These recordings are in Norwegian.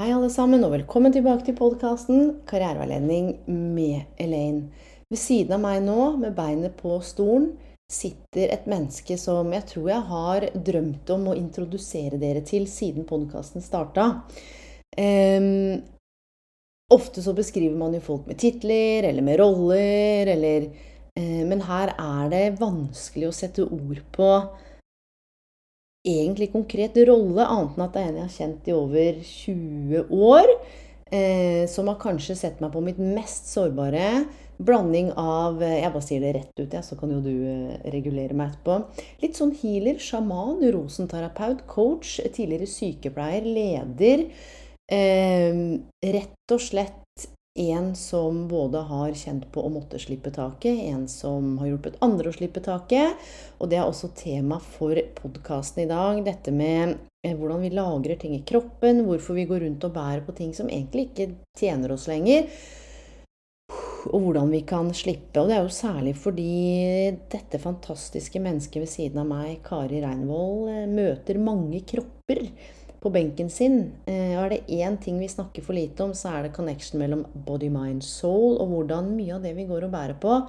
Hei, alle sammen, og velkommen tilbake til podkasten Karriereveiledning med Elaine. Ved siden av meg nå, med beinet på stolen, sitter et menneske som jeg tror jeg har drømt om å introdusere dere til siden podkasten starta. Um, ofte så beskriver man jo folk med titler eller med roller, eller uh, Men her er det vanskelig å sette ord på egentlig konkret rolle, annet enn at det er en jeg har kjent i over 20 år. Eh, som har kanskje sett meg på mitt mest sårbare. Blanding av eh, Jeg bare sier det rett ut, ja, så kan jo du eh, regulere meg etterpå. Litt sånn healer, sjaman, rosenterapeut, coach, tidligere sykepleier, leder. Eh, rett og slett en som både har kjent på å måtte slippe taket, en som har hjulpet andre å slippe taket. Og det er også tema for podkasten i dag. Dette med eh, hvordan vi lagrer ting i kroppen, hvorfor vi går rundt og bærer på ting som egentlig ikke tjener oss lenger. Og hvordan vi kan slippe. Og det er jo særlig fordi dette fantastiske mennesket ved siden av meg, Kari Reinvold, eh, møter mange kropper på benken sin. Eh, og er det én ting vi snakker for lite om, så er det connection mellom body, mind, soul, og hvordan mye av det vi går og bærer på,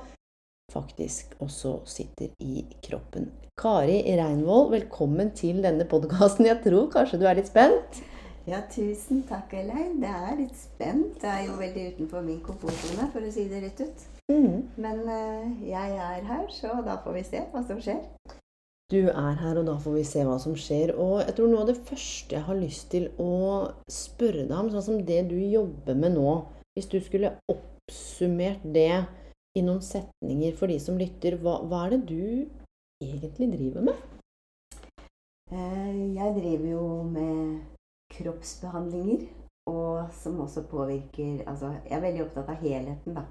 faktisk også sitter i kroppen. Kari Reinvold, velkommen til denne podkasten. Jeg tror kanskje du er litt spent? Ja, tusen takk, Elaine. Det er litt spent. Det er jo veldig utenfor min komfortsone, for å si det rett ut. Mm. Men uh, jeg er her, så da får vi se hva som skjer du er her, og da får vi se hva som skjer. Og jeg tror noe av det første jeg har lyst til å spørre deg om, sånn som det du jobber med nå Hvis du skulle oppsummert det i noen setninger for de som lytter, hva, hva er det du egentlig driver med? Eh, jeg driver jo med kroppsbehandlinger, og som også påvirker Altså, jeg er veldig opptatt av helheten, da.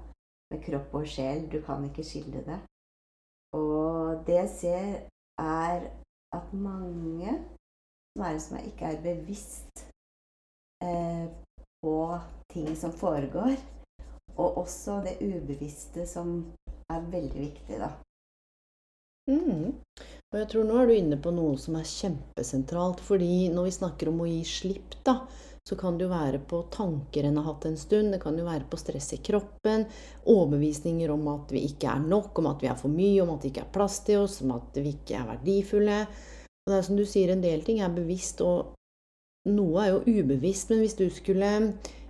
Med kropp og sjel. Du kan ikke skille det. Og det jeg ser er at mange som er ikke er bevisst eh, på ting som foregår, og også det ubevisste som er veldig viktig, da. Mm. Og jeg tror nå er du inne på noe som er kjempesentralt. fordi når vi snakker om å gi slipp, da, så kan det jo være på tanker en har hatt en stund. Det kan jo være på stress i kroppen. Overbevisninger om at vi ikke er nok, om at vi er for mye, om at det ikke er plass til oss, om at vi ikke er verdifulle. Og det er som du sier, en del ting er bevisst, og noe er jo ubevisst. Men hvis du skulle,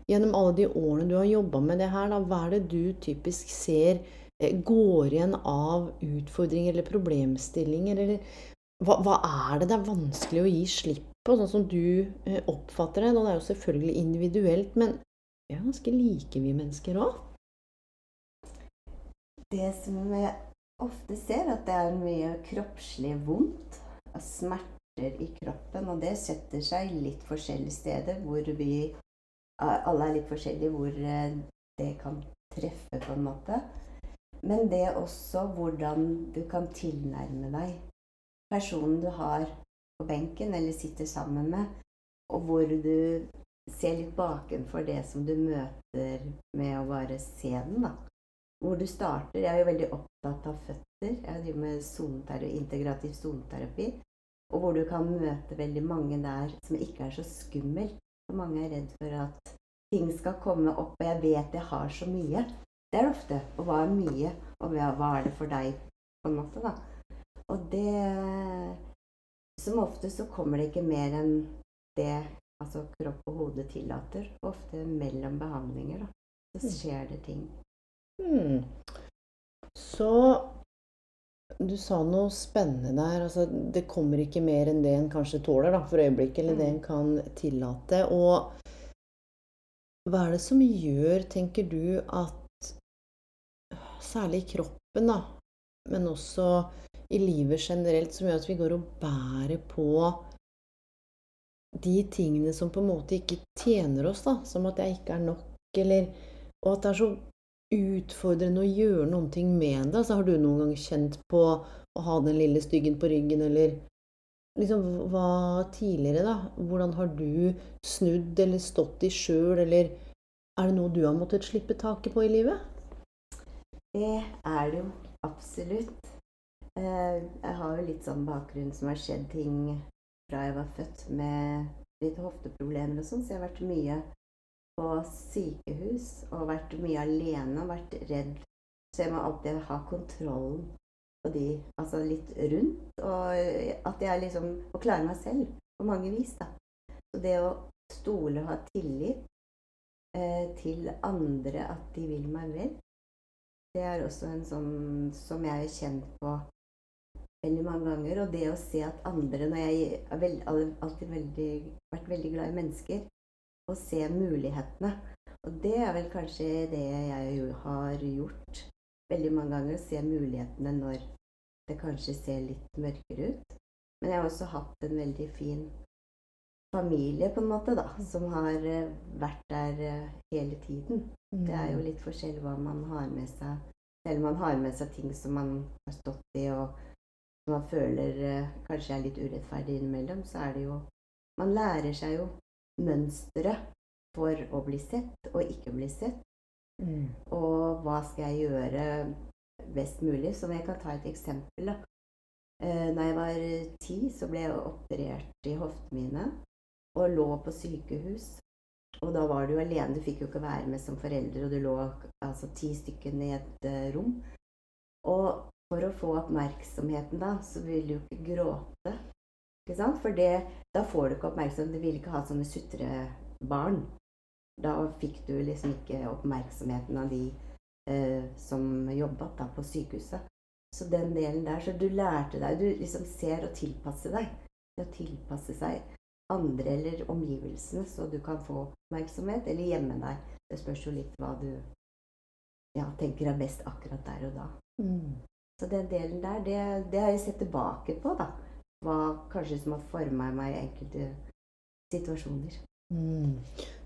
gjennom alle de årene du har jobba med det her, da, hva er det du typisk ser eh, går igjen av utfordringer eller problemstillinger? Eller hva, hva er det det er vanskelig å gi slipp på, sånn som du eh, oppfatter det. Og det er jo selvfølgelig individuelt, men vi er ganske like, vi mennesker òg. Det som jeg ofte ser, at det er mye kroppslig vondt. Smerter i kroppen. Og det setter seg litt forskjellige steder hvor vi Alle er litt forskjellige hvor eh, det kan treffe, på en måte. Men det er også hvordan du kan tilnærme deg personen du har benken eller sitter sammen med, og hvor du ser litt bakenfor det som du møter med å bare se den. da. Hvor du starter Jeg er jo veldig opptatt av føtter. Jeg driver med zoneterapi, integrativ soneterapi. Og hvor du kan møte veldig mange der som ikke er så skummelt. For mange er redd for at ting skal komme opp, og jeg vet jeg har så mye. Det er det ofte. Og hva er mye? Og hva er det for deg, på en måte, da? Og det som ofte så kommer det ikke mer enn det altså kropp og hode tillater. Ofte mellom behandlinger, da. Så mm. skjer det ting. Hmm. Så du sa noe spennende der. Altså, det kommer ikke mer enn det en kanskje tåler da, for øyeblikket, eller mm. det en kan tillate. Og hva er det som gjør, tenker du, at særlig kroppen, da, men også i livet generelt, som gjør at vi går og bærer på de tingene som på en måte ikke tjener oss, da, som at jeg ikke er nok, eller Og at det er så utfordrende å gjøre noen ting med det. Altså, har du noen gang kjent på å ha den lille styggen på ryggen, eller liksom hva tidligere, da? Hvordan har du snudd eller stått i sjøl, eller er det noe du har måttet slippe taket på i livet? Det er det jo absolutt. Eh, jeg har jo litt sånn bakgrunn som har skjedd ting fra jeg var født med litt hofteproblemer og sånn, så jeg har vært mye på sykehus og vært mye alene og vært redd. Så jeg må alltid ha kontrollen på de, altså litt rundt. Og at jeg liksom må klare meg selv på mange vis, da. Så det å stole og ha tillit eh, til andre, at de vil meg vel, det er også en sånn som jeg er kjent på veldig mange ganger. Og det å se at andre Når jeg har veld, alltid veldig, vært veldig glad i mennesker, og se mulighetene. Og det er vel kanskje det jeg har gjort veldig mange ganger. Å Se mulighetene når det kanskje ser litt mørkere ut. Men jeg har også hatt en veldig fin familie, på en måte, da, som har eh, vært der eh, hele tiden. Det er jo mm. litt forskjell hva man har med seg. Selv om man har med seg ting som man har stått i, og som man føler eh, kanskje er litt urettferdig innimellom, så er det jo Man lærer seg jo mønsteret for å bli sett og ikke bli sett. Mm. Og hva skal jeg gjøre best mulig? Så jeg kan ta et eksempel. da. Da når jeg var ti, så ble jeg operert i hoftene mine og lå på sykehus. Og da var du alene, du fikk jo ikke være med som forelder, og du lå altså ti stykker i et uh, rom. Og for å få oppmerksomheten da, så vil du jo ikke gråte. Ikke sant? For det, da får du ikke oppmerksomhet. Du vil ikke ha sånne sutrebarn. Da fikk du liksom ikke oppmerksomheten av de eh, som jobbet da på sykehuset. Så den delen der Så du lærte deg Du liksom ser og tilpasser deg. Å tilpasse seg andre eller omgivelsene, så du kan få oppmerksomhet, eller gjemme deg. Det spørs jo litt hva du ja, tenker er best akkurat der og da. Mm. Så den delen der, det, det har jeg sett tilbake på, da hva kanskje som har forma meg i enkelte situasjoner. Mm.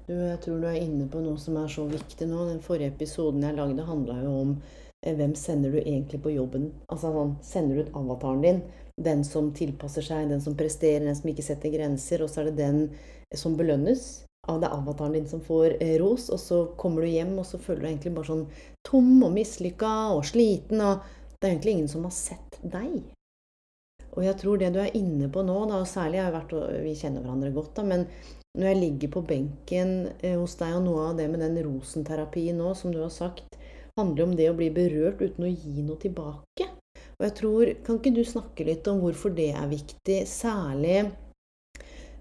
Du, jeg tror du er inne på noe som er så viktig nå. Den forrige episoden jeg lagde, handla jo om eh, hvem sender du egentlig på jobben? Altså sånn, Sender du ut avataren din? Den som tilpasser seg, den som presterer, den som ikke setter grenser. Og så er det den som belønnes av det avataren din som får eh, ros. Og så kommer du hjem, og så føler du egentlig bare sånn tom og mislykka og sliten. Og det er egentlig ingen som har sett deg. Og jeg tror det du er inne på nå, da, og særlig har vært, vi kjenner hverandre godt, da, men når jeg ligger på benken eh, hos deg, og noe av det med den rosenterapien nå, som du har sagt, handler om det å bli berørt uten å gi noe tilbake. Og jeg tror, Kan ikke du snakke litt om hvorfor det er viktig, særlig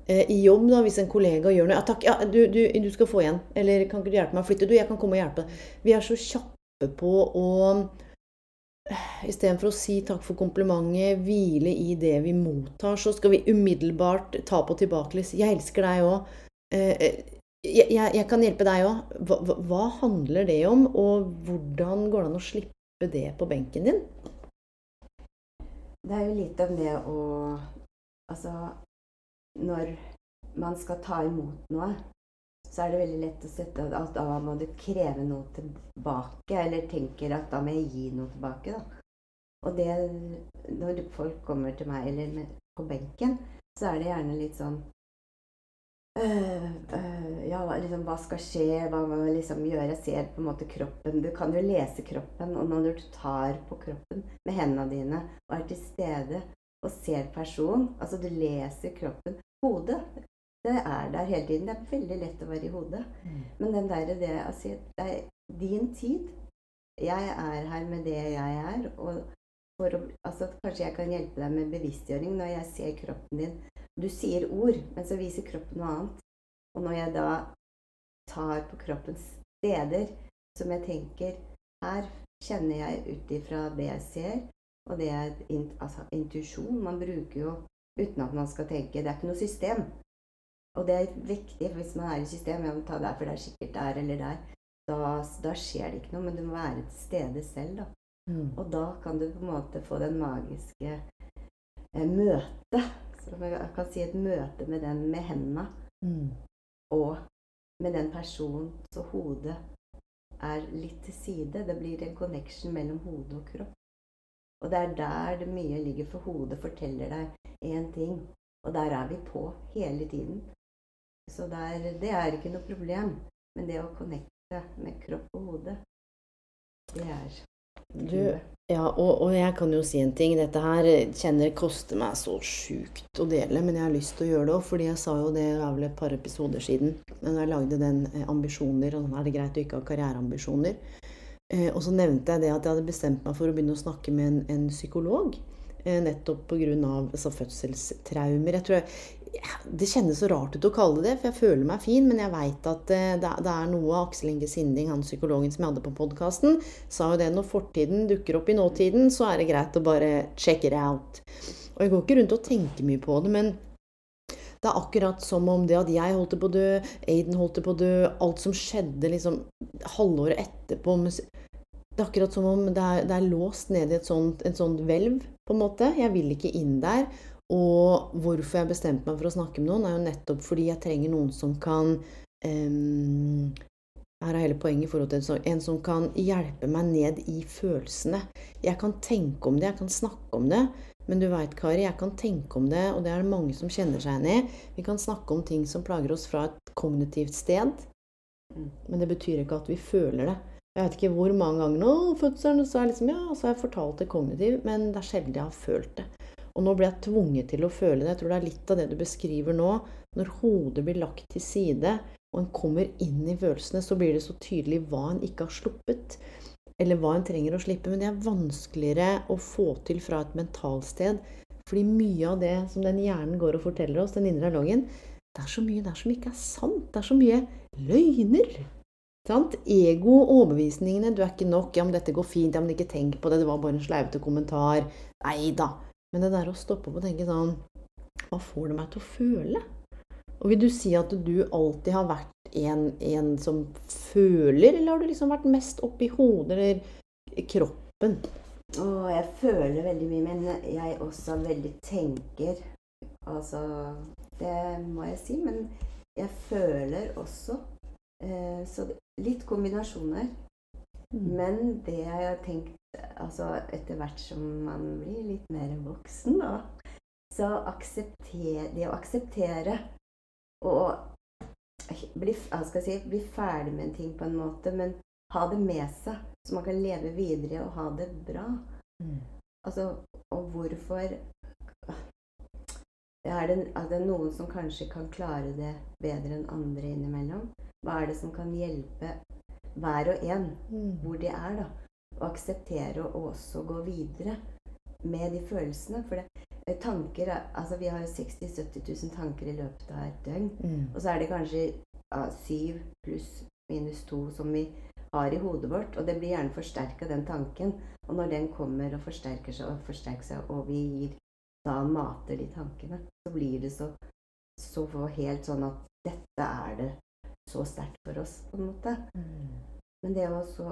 eh, i jobb, da, hvis en kollega gjør noe ja, 'Takk, ja, du, du, du, skal få igjen.' Eller 'Kan ikke du hjelpe meg å flytte?' 'Du, jeg kan komme og hjelpe.' Vi er så kjappe på å Istedenfor å si takk for komplimentet, hvile i det vi mottar, så skal vi umiddelbart ta på tilbakelys. 'Jeg elsker deg òg'. Eh, eh, jeg, jeg, jeg, kan hjelpe deg òg. Hva, hva, handler det om, og hvordan går det an å slippe det på benken din? Det er jo litt om det å Altså, når man skal ta imot noe, så er det veldig lett å sette at da må du kreve noe tilbake, eller tenker at da må jeg gi noe tilbake, da. Og det Når folk kommer til meg, eller med, på benken, så er det gjerne litt sånn øh, øh, Ja, liksom, hva skal skje? Hva må jeg liksom gjøre? Jeg ser på en måte kroppen. Du kan jo lese kroppen, og når du tar på kroppen med hendene dine og er til stede og ser personen Altså, du leser kroppen. Hodet det er der hele tiden. Det er veldig lett å være i hodet. Mm. Men den der, det, altså, det er din tid. Jeg er her med det jeg er. Og for å, altså, kanskje jeg kan hjelpe deg med bevisstgjøring når jeg ser kroppen din. Du sier ord, men så viser kroppen noe annet. Og når jeg da tar på kroppens steder som jeg tenker Her kjenner jeg ut ifra det jeg ser, og det er altså, intuisjon. Man bruker jo uten at man skal tenke. Det er ikke noe system. Og det er viktig hvis man er i systemet. Ja, ta der, for det er sikkert der eller der. Da, da skjer det ikke noe, men du må være til stede selv, da. Mm. Og da kan du på en måte få den magiske eh, møtet. Som jeg kan si et møte med den med hendene. Mm. Og med den personen så hodet er litt til side. Det blir en connection mellom hode og kropp. Og det er der det mye ligger, for hodet forteller deg én ting. Og der er vi på hele tiden. Så der, det er ikke noe problem. Men det å connecte med kropp og hode, det er Du, ja, og, og jeg kan jo si en ting. Dette her kjenner jeg koster meg så sjukt å dele, men jeg har lyst til å gjøre det òg. Fordi jeg sa jo det det er vel et par episoder siden. Men jeg lagde den eh, ambisjoner, og er det greit å ikke ha karriereambisjoner. Eh, og så nevnte jeg det at jeg hadde bestemt meg for å begynne å snakke med en, en psykolog. Eh, nettopp pga. Altså, fødselstraumer. Jeg tror jeg, det kjennes så rart ut å kalle det, det, for jeg føler meg fin, men jeg veit at eh, det, det, er noe Aksel Inge Sinding, han psykologen som jeg hadde på podkasten, sa jo det når fortiden dukker opp i nåtiden, så er det greit å bare check it out. Og jeg går ikke rundt og tenker mye på det, men det er akkurat som om det at jeg holdt på å dø, Aiden holdt på å dø, alt som skjedde liksom halvåret etterpå Det er akkurat som om det er, det er låst ned i et sånt, et sånt hvelv, på en måte. Jeg vil ikke inn der. Og hvorfor jeg bestemte meg for å snakke med noen, er jo nettopp fordi jeg trenger noen som kan um, Her er hele poenget i forhold til en, som kan hjelpe meg ned i følelsene. Jeg kan tenke om det, jeg kan snakke om det. Men du veit, Kari, jeg kan tenke om det, og det er det mange som kjenner seg igjen i. Vi kan snakke om ting som plager oss fra et kognitivt sted. Men det betyr ikke at vi føler det. Jeg vet ikke hvor mange ganger nå, fødselen, så er jeg liksom, ja, så har jeg fortalt det kognitivt, men det er sjelden jeg har følt det. Og nå blir jeg tvunget til å føle det. Jeg tror det er litt av det du beskriver nå. Når hodet blir lagt til side, og en kommer inn i følelsene, så blir det så tydelig hva en ikke har sluppet. Eller hva en trenger å slippe. Men det er vanskeligere å få til fra et mentalsted. Fordi mye av det som den hjernen går og forteller oss, den indre dialogen, det er så mye der som ikke er sant. Det er så mye løgner. Sant? Ego, overbevisningene 'Du er ikke nok', 'Ja, men dette går fint', 'Ja, men ikke tenk på det', 'Det var bare en sleivete kommentar'. Nei da. Men det der å stoppe opp og tenke sånn Hva får det meg til å føle? Og vil du si at du alltid har vært en, en som føler, eller har du liksom vært mest oppi hodet eller kroppen? Å, jeg føler veldig mye, men jeg også veldig tenker. Altså Det må jeg si. Men jeg føler også. Eh, så litt kombinasjoner. Mm. Men det jeg har tenkt altså etter hvert som man blir litt mer voksen, da, så aksepter, det å akseptere og bli, si, bli ferdig med en ting på en måte, men ha det med seg, så man kan leve videre og ha det bra. Mm. Altså, og hvorfor er det, er det noen som kanskje kan klare det bedre enn andre innimellom? Hva er det som kan hjelpe hver og en mm. hvor de er, da? Og akseptere og også gå videre med de følelsene. For det, eh, tanker Altså, vi har jo 60 000-70 000 tanker i løpet av et døgn. Mm. Og så er det kanskje ja, syv pluss minus to som vi har i hodet vårt. Og det blir gjerne forsterka, den tanken. Og når den kommer og forsterker seg og forsterker seg, og vi gir da mater de tankene, så blir det så, så helt sånn at dette er det så sterkt for oss, på en måte. Mm. Men det å så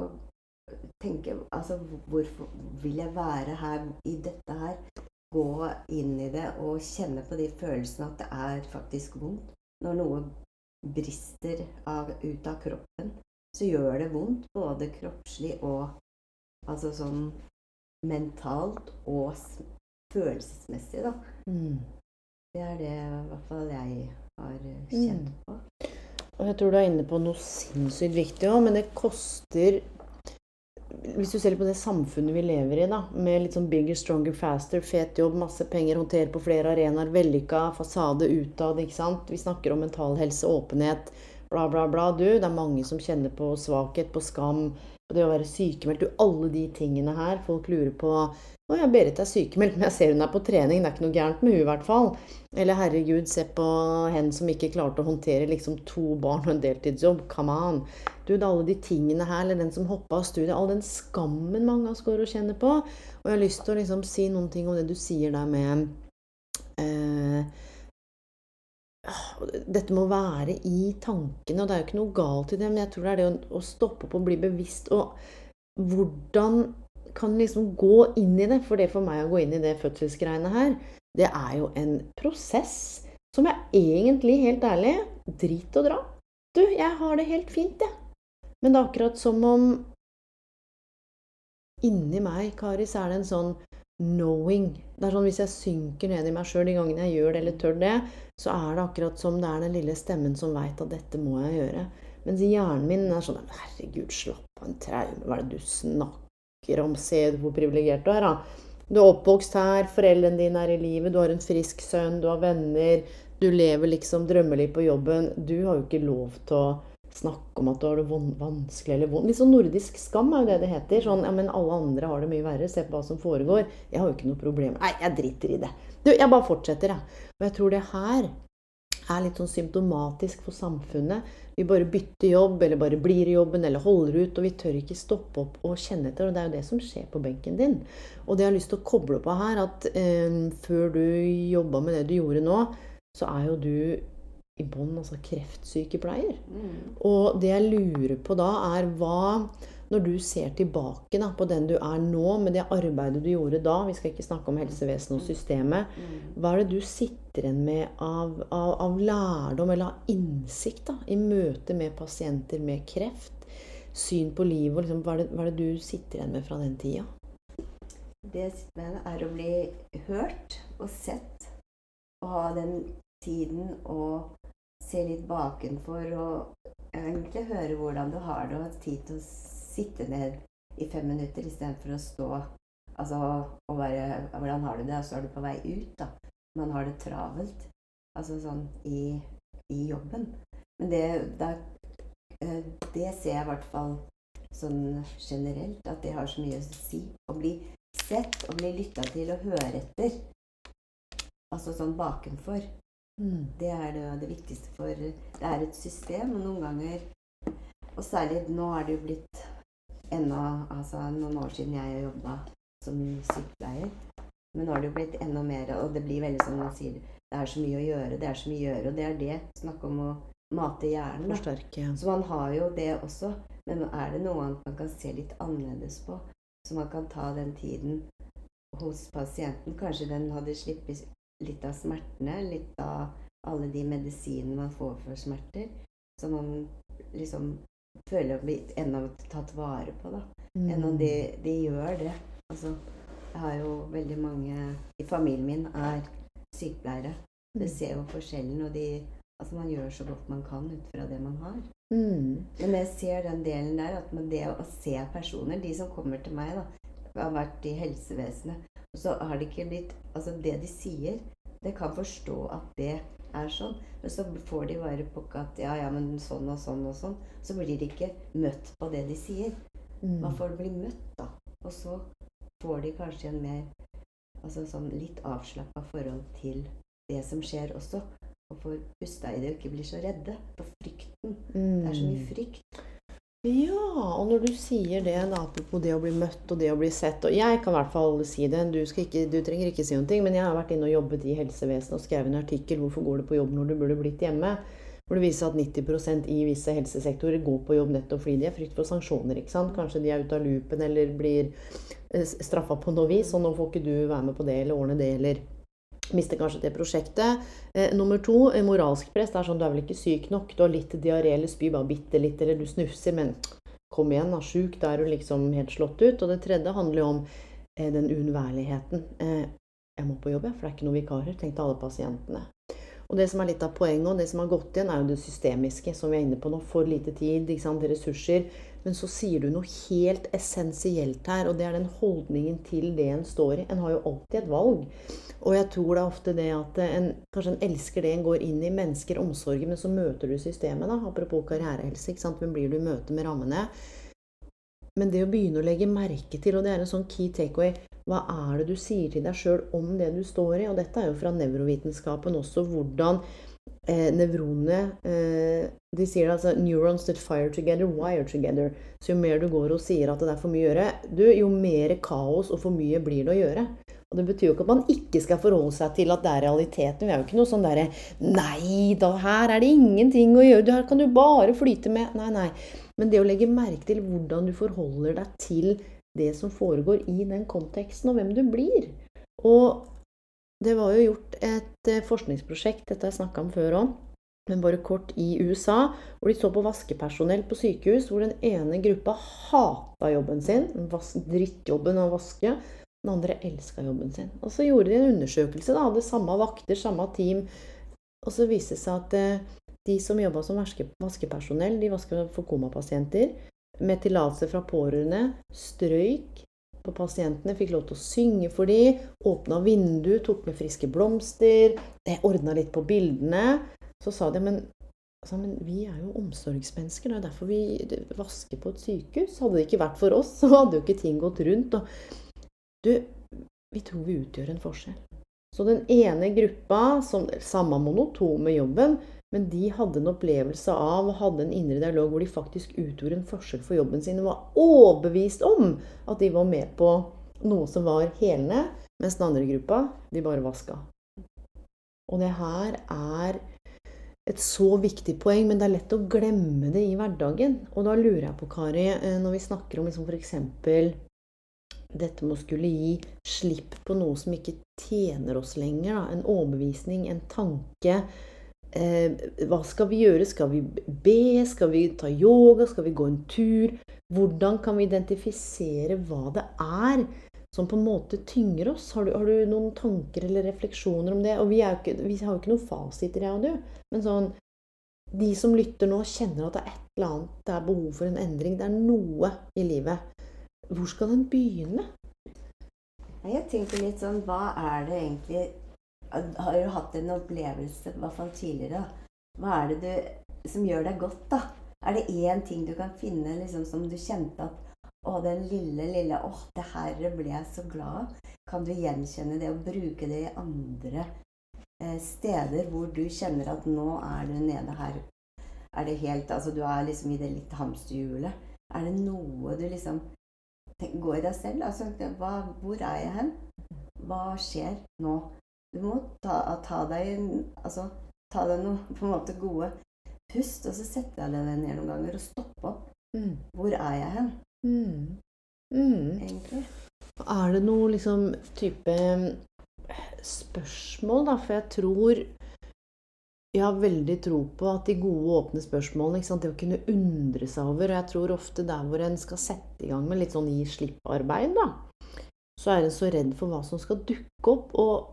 tenke Altså, hvorfor vil jeg være her i dette her? Gå inn i det og kjenne på de følelsene at det er faktisk vondt. Når noe brister av, ut av kroppen, så gjør det vondt. Både kroppslig og altså sånn mentalt og følelsesmessig, da. Mm. Det er det i hvert fall jeg har kjent mm. Og jeg tror du er inne på noe sinnssykt viktig òg, men det koster hvis du ser på det samfunnet vi lever i, da, med litt sånn bigger, stronger, faster, fet jobb, masse penger, håndtere på flere arenaer, vellykka, fasade utad, ikke sant. Vi snakker om mental helse, åpenhet, bla, bla, bla. Du, det er mange som kjenner på svakhet, på skam, på det å være sykemeldt. Du, alle de tingene her. Folk lurer på å ja, Berit er sykemeldt, men jeg ser hun er på trening. Det er ikke noe gærent med hun i hvert fall. Eller herregud, se på henne som ikke klarte å håndtere liksom to barn og en deltidsjobb. Come on. Du, det er alle de tingene her, eller den som hoppa av studiet. All den skammen mange av oss går og kjenner på. Og jeg har lyst til å liksom si noen ting om det du sier der med eh, dette må være i tankene, og det er jo ikke noe galt i det, men jeg tror det er det å, å stoppe opp og bli bevisst. Og hvordan kan liksom gå inn i det? For det for meg å gå inn i det fødselsgreiene her, det er jo en prosess som jeg egentlig, helt ærlig, drit og dra. Du, jeg har det helt fint, jeg. Men det er akkurat som om inni meg, Kari, så er det en sånn knowing. Det er sånn Hvis jeg synker ned i meg sjøl de gangene jeg gjør det eller tør det, så er det akkurat som det er den lille stemmen som veit at dette må jeg gjøre. Mens hjernen min er sånn Herregud, slapp av, en traume. Hva er det du snakker om? Se hvor privilegert du er, da. Du er oppvokst her, foreldrene dine er i livet, du har en frisk sønn, du har venner. Du lever liksom drømmeliv på jobben. Du har jo ikke lov til å snakke om at du har det vanskelig eller vondt. Litt sånn nordisk skam er jo det det heter. Sånn, ja, men alle andre har det mye verre. Se på hva som foregår. Jeg har jo ikke noe problem. Nei, jeg driter i det. Du, jeg bare fortsetter, jeg. Og jeg tror det her er litt sånn symptomatisk for samfunnet. Vi bare bytter jobb, eller bare blir i jobben, eller holder ut. Og vi tør ikke stoppe opp og kjenne etter. Og det er jo det som skjer på benken din. Og det jeg har lyst til å koble på her, at eh, før du jobba med det du gjorde nå, så er jo du i bånn altså kreftsykepleier. Mm. Og det jeg lurer på da, er hva Når du ser tilbake da, på den du er nå, med det arbeidet du gjorde da Vi skal ikke snakke om helsevesenet og systemet. Mm. Hva er det du sitter igjen med av, av, av, lærdom eller av innsikt da, i møte med pasienter med kreft? Syn på livet og liksom, hva, er det, hva er det du sitter igjen med fra den tida? Det jeg sitter med, er å bli hørt og sett. Og ha den tiden og se litt bakenfor og egentlig høre hvordan du har det, og ha tid til å sitte ned i fem minutter istedenfor å stå altså, og være Hvordan har du det? Og så er du på vei ut, da. Man har det travelt. Altså sånn i, i jobben. Men det, det, eh, det ser jeg i hvert fall sånn generelt, at det har så mye å si. Å bli sett og bli lytta til og høre etter. Altså sånn bakenfor. Mm. Det er det, det, viktigste for Det er et system, og noen ganger Og særlig nå er det jo blitt enda Altså noen år siden jeg jobba som sykepleier. Men nå har det jo blitt enda mer, og det blir veldig som man sier det er så mye å gjøre, det er så mye å gjøre, og det er det. Snakk om å mate hjernen. Forsterke. Så man har jo det også. Men er det noe annet man kan se litt annerledes på? Så man kan ta den tiden hos pasienten. Kanskje den hadde sluppet litt av smertene, litt av alle de medisinene man får for smerter, som man liksom føler å bli enda tatt vare på, da. Mm. Enn om de, de, gjør det. Altså, jeg har jo veldig mange i familien min er sykepleiere. Det mm. ser jo forskjellen, og de Altså, man gjør så godt man kan ut fra det man har. Mm. Men jeg ser den delen der, at det å se personer De som kommer til meg, da, har vært i helsevesenet, så har det ikke blitt Altså, det de sier Det kan forstå at det er sånn, men så får de bare pukke at ja, ja, men sånn og sånn og sånn. Så blir de ikke møtt på det de sier. Mm. Man får bli møtt, da. Og så får de kanskje en mer Altså sånn litt avslappa forhold til det som skjer også. Og får pusta i det og ikke blir så redde for frykten. Mm. Det er så mye mm. frykt. Ja, og når du sier det, da, apropos det å bli møtt og det å bli sett Og jeg kan i hvert fall si det, du, ikke, du trenger ikke si noen ting, men jeg har vært inne og jobbet i helsevesenet og skrevet en artikkel 'Hvorfor går du på jobb når du burde blitt hjemme?' Hvor det viser at 90% i visse helsesektorer går på jobb nettopp fordi de er frykt for sanksjoner. ikke sant? Kanskje de er ute av loopen eller blir eh, straffa på noe vis, og nå får ikke du være med på det eller ordne det eller mister kanskje det prosjektet. Eh, nummer to, eh, moralsk press. Det er sånn du er vel ikke syk nok. Du har litt diaré eller spy bare bitte litt, eller du snufser, men kom igjen, da. Sjuk, da er du liksom helt slått ut. Og det tredje handler jo om eh, den uunnværligheten. Eh, jeg må på jobb, for det er ikke noen vikarer, tenkte alle pasientene. Og det som er litt av poenget, og det som har gått igjen, er jo det systemiske, som vi er inne på nå. For lite tid, ikke sant, ressurser. Men så sier du noe helt essensielt her, og det er den holdningen til det en står i. En har jo alltid et valg. Og jeg tror det er ofte det at en, kanskje en elsker det en går inn i, mennesker, omsorgen, men så møter du systemet, da. Apropos karrierehelse. ikke sant? Hvem blir du i møte med rammene? Men det å begynne å legge merke til, og det er en sånn key takeaway Hva er det du sier til deg sjøl om det du står i? Og dette er jo fra nevrovitenskapen også. Hvordan eh, nevronene eh, De sier altså 'neurons that fire together, wire together'. Så jo mer du går og sier at det er for mye å gjøre, du, jo mer kaos og for mye blir det å gjøre. Og det betyr jo ikke at man ikke skal forholde seg til at det er realiteten. Vi er jo ikke noe sånn derre Nei da, her er det ingenting å gjøre. Her kan du bare flyte med. Nei, nei. Men det å legge merke til hvordan du forholder deg til det som foregår i den konteksten, og hvem du blir. Og det var jo gjort et eh, forskningsprosjekt, dette har jeg snakka om før òg, men bare kort i USA, hvor de så på vaskepersonell på sykehus, hvor den ene gruppa hata jobben sin, drittjobben å vaske. Den andre elska jobben sin. Og så gjorde de en undersøkelse, da, hadde samme vakter, samme team. Og så viste det seg at eh, de som jobba som vaskepersonell, de vaska for komapasienter, med tillatelse fra pårørende, strøyk på pasientene, fikk lov til å synge for dem, åpna vindu, tok med friske blomster, ordna litt på bildene. Så sa de men, altså, men vi er jo omsorgsmennesker, det er derfor vi vasker på et sykehus. Hadde det ikke vært for oss, så hadde jo ikke ting gått rundt. Og du, vi tror vi utgjør en forskjell. Så den ene gruppa, som samme monotome jobben, men de hadde en opplevelse av og hadde en indre dialog hvor de faktisk utgjorde en forskjell for jobben sin. Og var overbevist om at de var med på noe som var helende. Mens den andre gruppa, de bare vaska. Og det her er et så viktig poeng, men det er lett å glemme det i hverdagen. Og da lurer jeg på, Kari, eh, når vi snakker om liksom f.eks. dette med å skulle gi slipp på noe som ikke tjener oss lenger, da. en overbevisning, en tanke hva skal vi gjøre? Skal vi be? Skal vi ta yoga? Skal vi gå en tur? Hvordan kan vi identifisere hva det er som på en måte tynger oss? Har du, har du noen tanker eller refleksjoner om det? Og vi, ikke, vi har jo ikke noen fasiter, jeg og du. Men sånn De som lytter nå, kjenner at det er et eller annet, det er behov for en endring. Det er noe i livet. Hvor skal den begynne? Jeg tenker litt sånn Hva er det egentlig har jo hatt en opplevelse, i hvert fall tidligere. Hva er det du, som gjør deg godt, da? Er det én ting du kan finne liksom, som du kjente at Å, den lille, lille Å, det her ble jeg så glad av. Kan du gjenkjenne det og bruke det i andre eh, steder hvor du kjenner at nå er du nede her Er det helt Altså, du er liksom i det litt hamsterhjulet. Er det noe du liksom Gå i deg selv. Altså, hva, hvor er jeg hen? Hva skjer nå? Du må ta, ta deg altså, ta deg noe på en måte gode pust, og så setter jeg deg ned noen ganger og stopper opp. Mm. Hvor er jeg hen? Mm. Mm. Egentlig. Er det noe liksom type spørsmål, da? For jeg tror jeg har veldig tro på at de gode, åpne spørsmålene Det å kunne undre seg over Og jeg tror ofte der hvor en skal sette i gang med litt sånn gi slipp-arbeid, da, så er en så redd for hva som skal dukke opp. Og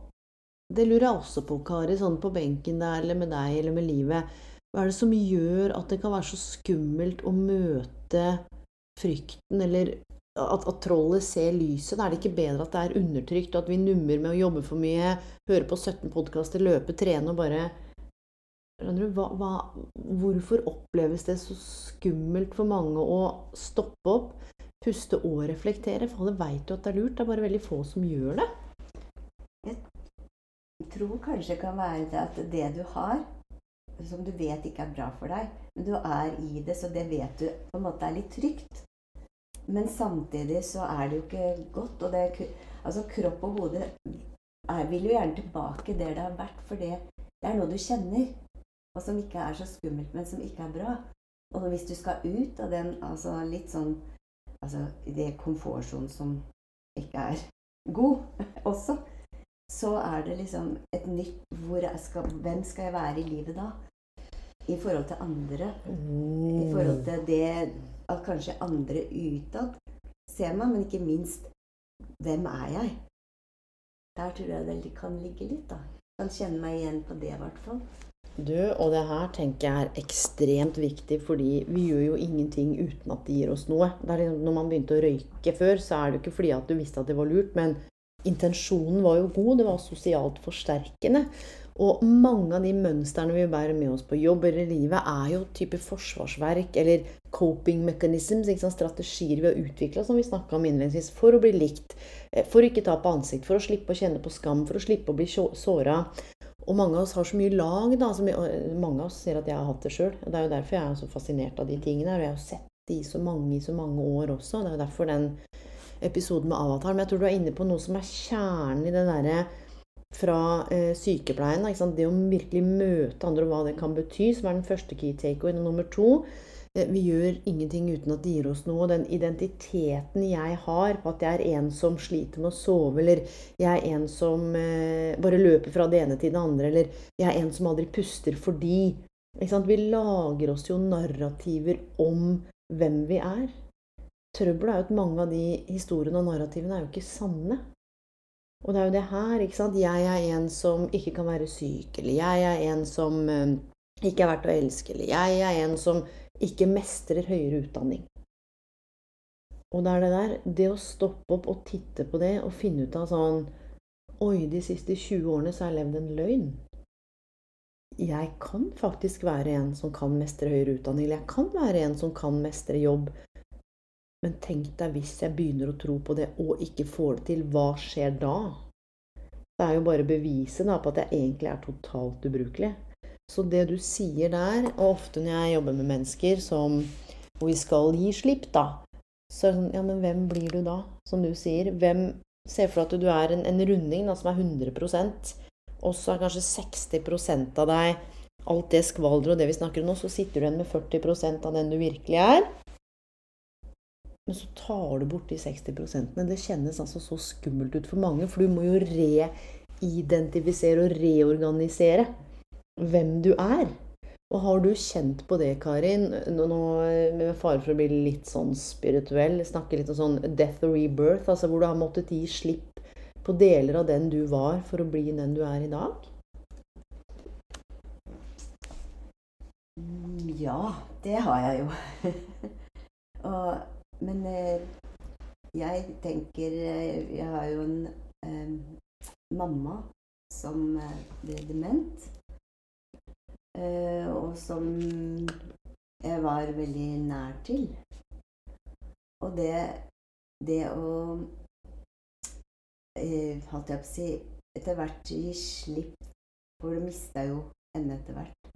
det lurer jeg også på, Kari, sånn på benken der, eller med deg, eller med livet. Hva er det som gjør at det kan være så skummelt å møte frykten, eller at, at trollet ser lyset? Er det ikke bedre at det er undertrykt, og at vi nummer med å jobbe for mye, høre på 17 podkaster, løpe, trene og bare hva, hva, Hvorfor oppleves det så skummelt for mange å stoppe opp, puste og reflektere? For alle veit jo at det er lurt, det er bare veldig få som gjør det tror kanskje kan være det at det du har, som du vet ikke er bra for deg, men du er i det, så det vet du på en måte er litt trygt. Men samtidig så er det jo ikke godt. Og det, altså kropp og hode er, vil jo gjerne tilbake der det har vært, for det, det er noe du kjenner, og som ikke er så skummelt, men som ikke er bra. Og hvis du skal ut av den altså litt sånn altså det komfortsonen som ikke er god også, så er det liksom et nytt skal, Hvem skal jeg være i livet da? I forhold til andre. I forhold til det at kanskje andre utad ser meg, men ikke minst hvem er jeg? Der tror jeg det kan ligge litt, da. Kan kjenne meg igjen på det, i hvert fall. Du, og det her tenker jeg er ekstremt viktig, fordi vi gjør jo ingenting uten at det gir oss noe. Liksom, når man begynte å røyke før, så er det jo ikke fordi at du visste at det var lurt, men intensjonen var jo god, det var sosialt forsterkende. Og mange av de mønstrene vi bærer med oss på jobb eller livet, er jo type forsvarsverk eller coping mechanisms, strategier vi har utvikla, som vi snakka om innledningsvis, for å bli likt, eh, for å ikke ta på ansikt, for å slippe å kjenne på skam, for å slippe å bli såra. Og mange av oss har så mye lag. da, vi, Mange av oss ser at jeg har hatt det sjøl. Det er jo derfor jeg er så fascinert av de tingene. Og jeg har sett det i så mange i så mange år også. Det er jo derfor den episoden med Avatar, men jeg tror du er inne på noe som er kjernen i det derre fra eh, sykepleien. Det å virkelig møte andre og hva det kan bety, som er den første key takeaway. Og nummer to eh, vi gjør ingenting uten at det gir oss noe. Den identiteten jeg har på at jeg er en som sliter med å sove, eller jeg er en som eh, bare løper fra det ene til det andre, eller jeg er en som aldri puster fordi Vi lager oss jo narrativer om hvem vi er. Trøbbelet er jo at mange av de historiene og narrativene er jo ikke sanne. Og det er jo det her, ikke sant. Jeg er en som ikke kan være syk, eller jeg er en som uh, ikke er verdt å elske, eller jeg er en som ikke mestrer høyere utdanning. Og det er det der Det å stoppe opp og titte på det og finne ut av sånn Oi, de siste 20 årene så har jeg levd en løgn. Jeg kan faktisk være en som kan mestre høyere utdanning, eller jeg kan være en som kan mestre jobb, men tenk deg hvis jeg begynner å tro på det og ikke får det til, hva skjer da? Det er jo bare beviset da, på at jeg egentlig er totalt ubrukelig. Så det du sier der, og ofte når jeg jobber med mennesker som, hvor vi skal gi slipp, da, så er det sånn Ja, men hvem blir du da? Som du sier. Hvem Se for deg at du er en, en runding da, som er 100% og så er kanskje 60% av deg alt det skvalderet og det vi snakker om nå, så sitter du igjen med 40% av den du virkelig er. Men så tar du bort de 60% Det kjennes altså så skummelt ut for mange, for du må jo reidentifisere og reorganisere hvem du er. Og har du kjent på det, Karin, nå, med fare for å bli litt sånn spirituell, snakke litt om sånn death or rebirth, altså hvor du har måttet gi slipp på deler av den du var, for å bli den du er i dag? Ja, det har jeg jo. og men eh, jeg tenker eh, Jeg har jo en mamma som ble dement. Eh, og som jeg var veldig nær til. Og det, det å Holdt jeg på å si Etter hvert gi slipp For du mista jo henne etter hvert.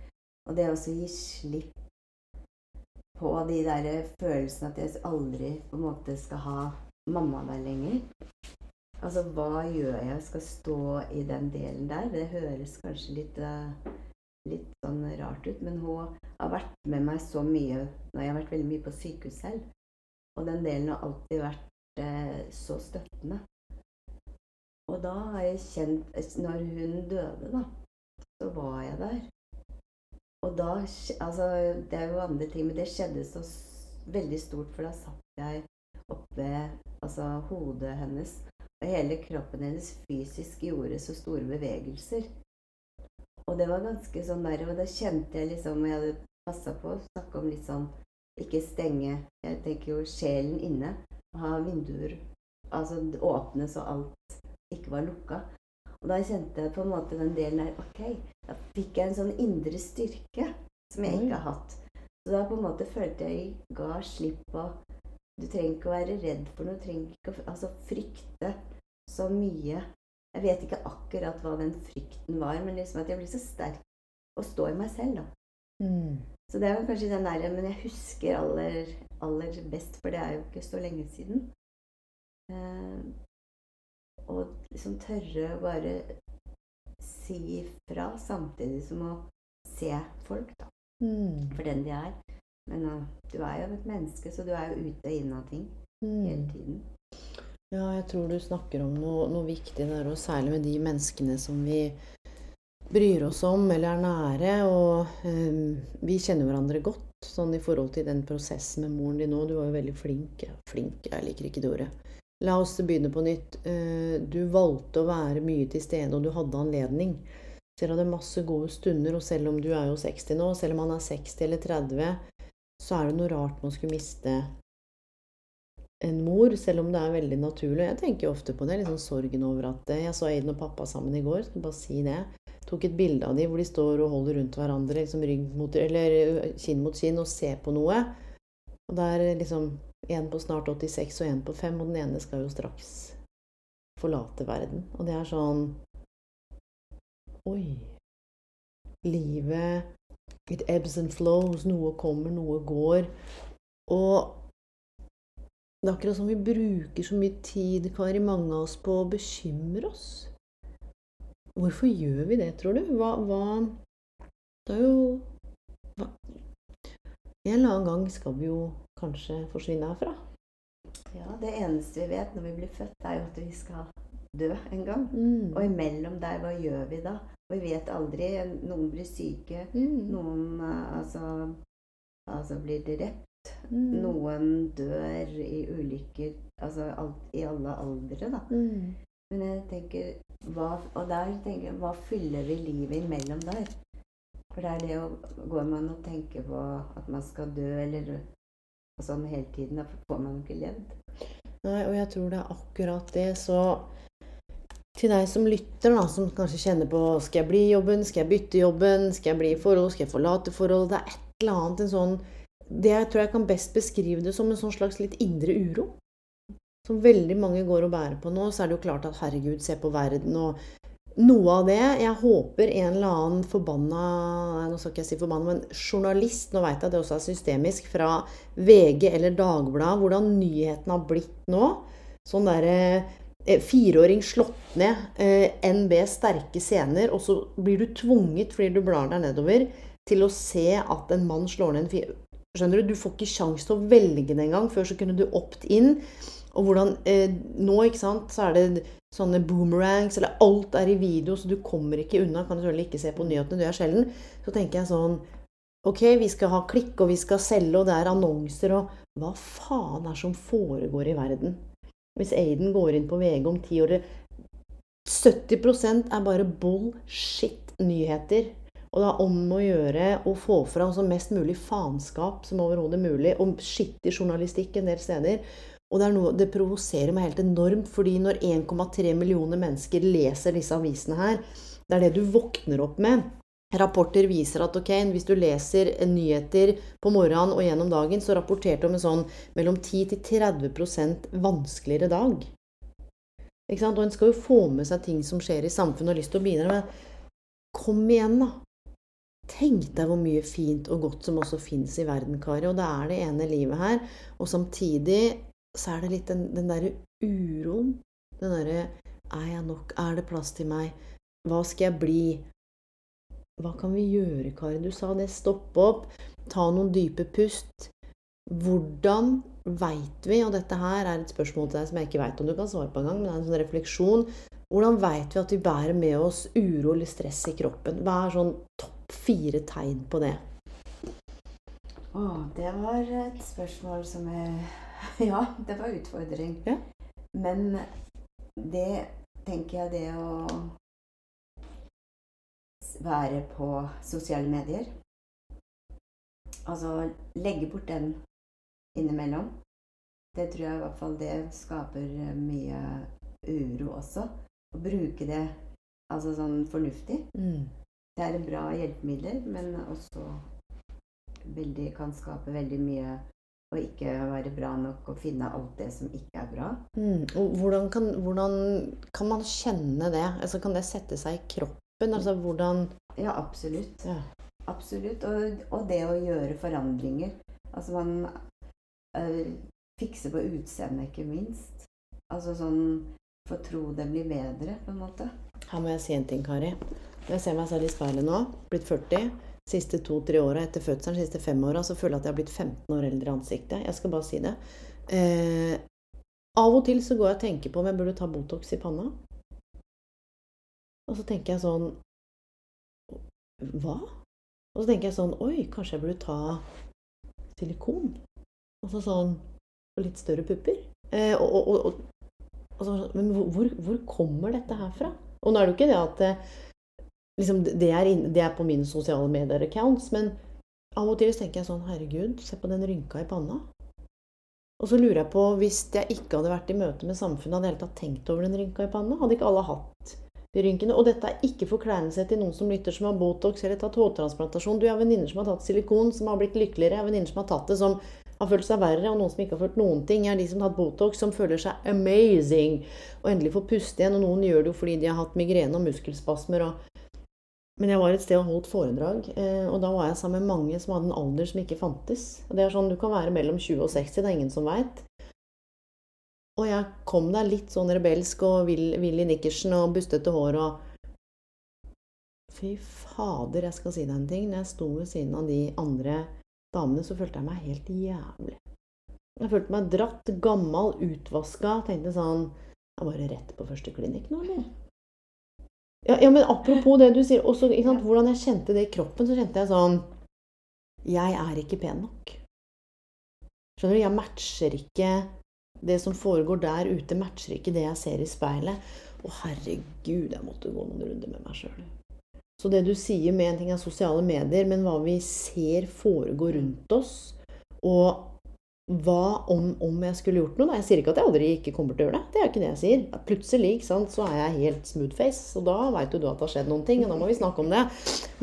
Og det å gi slipp på de der følelsene at jeg aldri på en måte skal ha mamma der lenger. Altså, hva gjør jeg? Skal stå i den delen der? Det høres kanskje litt, uh, litt sånn rart ut, men hun har vært med meg så mye jeg har vært veldig mye på sykehus selv. Og den delen har alltid vært uh, så støttende. Og da har jeg kjent Når hun døde, da, så var jeg der. Og da Altså, det er jo andre ting, men det skjedde så veldig stort, for da satt jeg oppe altså hodet hennes, og hele kroppen hennes fysisk gjorde så store bevegelser. Og det var ganske sånn der, og da kjente jeg liksom Jeg hadde passa på å snakke om litt sånn Ikke stenge Jeg tenker jo sjelen inne. Ha vinduer altså åpne så alt ikke var lukka. Og da kjente jeg på en måte den delen der Ok, da fikk jeg en sånn indre styrke som jeg ikke har hatt. Så da på en måte følte jeg ga slipp på Du trenger ikke å være redd for noe. Du trenger ikke å altså, frykte så mye. Jeg vet ikke akkurat hva den frykten var, men liksom at jeg ble så sterk å stå i meg selv, da. Mm. Så det var kanskje den der Men jeg husker aller, aller best, for det er jo ikke så lenge siden. Og liksom tørre å bare si ifra, samtidig som å se folk, da. Mm. For den de er. Men uh, du er jo et menneske, så du er jo ute og inne av ting mm. hele tiden. Ja, jeg tror du snakker om noe, noe viktig der, og særlig med de menneskene som vi bryr oss om eller er nære. Og um, vi kjenner hverandre godt sånn i forhold til den prosessen med moren din nå. Du var jo veldig flink. Flink, jeg liker ikke det ordet. La oss begynne på nytt. Eh, du valgte å være mye til stede, og du hadde anledning. Dere hadde masse gode stunder, og selv om du er jo 60 nå, selv om han er 60 eller 30, så er det noe rart å skulle miste en mor, selv om det er veldig naturlig. Jeg tenker ofte på det, liksom sorgen over at Jeg så Aiden og pappa sammen i går, skal bare si det. Tok et bilde av dem hvor de står og holder rundt hverandre, liksom mot, eller kinn mot kinn, og ser på noe. Og det er liksom en på snart 86 og en på 5, og den ene skal jo straks forlate verden. Og det er sånn Oi. Livet It ebbs and flows. Noe kommer, noe går. Og Det er akkurat som vi bruker så mye tid, Kari, mange av oss, på å bekymre oss. Hvorfor gjør vi det, tror du? Hva, hva Det er jo hva? En eller annen gang skal vi jo kanskje forsvinne herfra. Ja, det eneste vi vet når vi blir født, er jo at vi skal dø en gang. Mm. Og imellom der, hva gjør vi da? Vi vet aldri. Noen blir syke, Mm. noen eh, altså, altså blir drept. Mm. Noen dør i ulykker altså alt, i alle aldre, da. Mm. Men jeg tenker hva, Og der tenker jeg, hva fyller vi livet imellom der? For det er det å Går man og tenker på at man skal dø, eller sånn hele tiden, da får man ikke levd. Nei, og jeg tror det er akkurat det. Så til deg som lytter, da, som kanskje kjenner på Skal jeg bli i jobben? Skal jeg bytte jobben? Skal jeg bli i forhold? Skal jeg forlate forhold? Det er et eller annet en sånn Det jeg tror jeg kan best beskrive det som en sånn slags litt indre uro. Som veldig mange går og bærer på nå. Så er det jo klart at herregud, se på verden og noe av det Jeg håper en eller annen forbanna Nå skal ikke jeg si forbanna, men journalist Nå vet jeg at det også er systemisk. Fra VG eller Dagbladet. Hvordan nyheten har blitt nå. Sånn derre eh, Fireåring slått ned. Eh, NB sterke scener. Og så blir du tvunget, fordi du blar deg nedover, til å se at en mann slår ned en fire... Skjønner du? Du får ikke sjanse til å velge det engang. Før så kunne du opt in. Og hvordan eh, Nå, ikke sant, så er det sånne boomerangs, eller alt er i video, så du kommer ikke unna. Kan selvfølgelig ikke se på nyhetene, du er sjelden. Så tenker jeg sånn Ok, vi skal ha klikk, og vi skal selge, og det er annonser, og Hva faen er det som foregår i verden? Hvis Aiden går inn på VG om ti år 70% er bare bullshit-nyheter. Og det er om å gjøre å få fram så mest mulig faenskap som overhodet mulig. Og skittig journalistikk en del steder. Og det, noe, det provoserer meg helt enormt, fordi når 1,3 millioner mennesker leser disse avisene her, det er det du våkner opp med. Rapporter viser at ok, hvis du leser nyheter på morgenen og gjennom dagen, så rapporterte om en sånn mellom 10 til 30% vanskeligere dag. Ikke sant? Og en skal jo få med seg ting som skjer i samfunnet og har lyst til å bidra, med. kom igjen, da. Tenk deg hvor mye fint og godt som også fins i verden, Kari. Og det er det ene livet her. Og samtidig så er det litt den, den derre uroen. Den derre Er jeg nok? Er det plass til meg? Hva skal jeg bli? Hva kan vi gjøre, Kari? Du sa det. Stoppe opp. Ta noen dype pust. Hvordan veit vi, og dette her er et spørsmål til deg som jeg ikke veit om du kan svare på engang, men det er en sånn refleksjon Hvordan veit vi at vi bærer med oss uro eller stress i kroppen? Hva er sånn topp fire tegn på det? Å, det var et spørsmål som jeg Ja, det var utfordring. Ja. Men det tenker jeg det å være på sosiale medier Altså legge bort den innimellom. Det tror jeg i hvert fall det skaper mye uro også. Å bruke det altså sånn fornuftig. Mm. Det er et bra hjelpemiddel, men også veldig, kan skape veldig mye å ikke være bra nok og finne alt det som ikke er bra. Mm. Og hvordan kan, hvordan kan man kjenne det? Altså, kan det sette seg i kroppen? Altså hvordan Ja, absolutt. ja. Absolutt. Og, og det å gjøre forandringer. Altså man øh, fikser på utseendet, ikke minst. Altså sånn Få tro det blir bedre, på en måte. Her må jeg si en ting, Kari. Jeg ser meg selv i speilet nå, blitt 40, siste to-tre åra etter fødselen, siste fem åra, så føler jeg at jeg har blitt 15 år eldre i ansiktet. Jeg skal bare si det. Eh, av og til så går jeg og tenker på om jeg burde ta Botox i panna. Og så tenker jeg sånn Hva? Og så tenker jeg sånn Oi, kanskje jeg burde ta silikon? Og så sånn Og litt større pupper. Eh, og, og, og, og så, men hvor, hvor kommer dette her fra? Og nå er det jo ikke det at eh, liksom, det, er in, det er på mine sosiale medier-accounts, men av og til tenker jeg sånn Herregud, se på den rynka i panna. Og så lurer jeg på, hvis jeg ikke hadde vært i møte med samfunnet, hadde jeg helt tatt tenkt over den rynka i panna? Hadde ikke alle hatt de rynkene? Og dette er ikke forkleinelse til noen som lytter som har Botox eller tatt hårtransplantasjon. Du har venninner som har tatt silikon, som har blitt lykkeligere. Jeg har venninner som har tatt det, som har følt seg verre, og noen som ikke har følt noen ting. Jeg er de som har tatt Botox, som føler seg amazing og endelig får puste igjen. Og noen gjør det jo fordi de har hatt migrene og muskelspasmer. Og... Men jeg var et sted og holdt foredrag, eh, og da var jeg sammen med mange som hadde en alder som ikke fantes. Og det er sånn, Du kan være mellom 20 og 60, det er ingen som veit. Og jeg kom der litt sånn rebelsk og Willy nikkersen og bustete hår og Fy fader, jeg skal si deg en ting. Når jeg sto ved siden av de andre damene, så følte jeg meg helt jævlig. Jeg følte meg dratt, gammel, utvaska. Tenkte sånn Jeg bare rett på første klinikk nå, eller? Ja, ja, men apropos det du sier, også, sant, hvordan jeg kjente det i kroppen, så kjente jeg sånn Jeg er ikke pen nok. Skjønner du? Jeg matcher ikke Det som foregår der ute, matcher ikke det jeg ser i speilet. Å, herregud, jeg måtte gå noen runder med meg sjøl. Så det du sier med en ting er sosiale medier, men hva vi ser foregå rundt oss, og hva om, om jeg skulle gjort noe? Da? Jeg sier ikke at jeg aldri ikke kommer til å gjøre det. Det er ikke det jeg sier. Plutselig sant, så er jeg helt smoothface, og da veit du at det har skjedd noen ting, og da må vi snakke om det.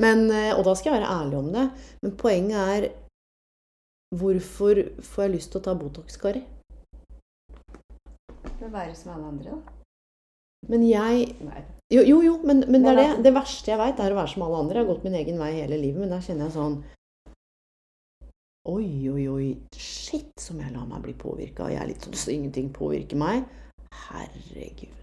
Men, eh, og da skal jeg være ærlig om det. Men poenget er hvorfor får jeg lyst til å ta Botox, Kari? Å være som alle andre, da. Men jeg Nei. Jo, jo, jo men, men det, er det, det verste jeg veit, er å være som alle andre. Jeg har gått min egen vei hele livet, men der kjenner jeg sånn Oi, oi, oi. Shit, som jeg lar meg bli påvirka. Jeg er litt sånn så ingenting påvirker meg. Herregud.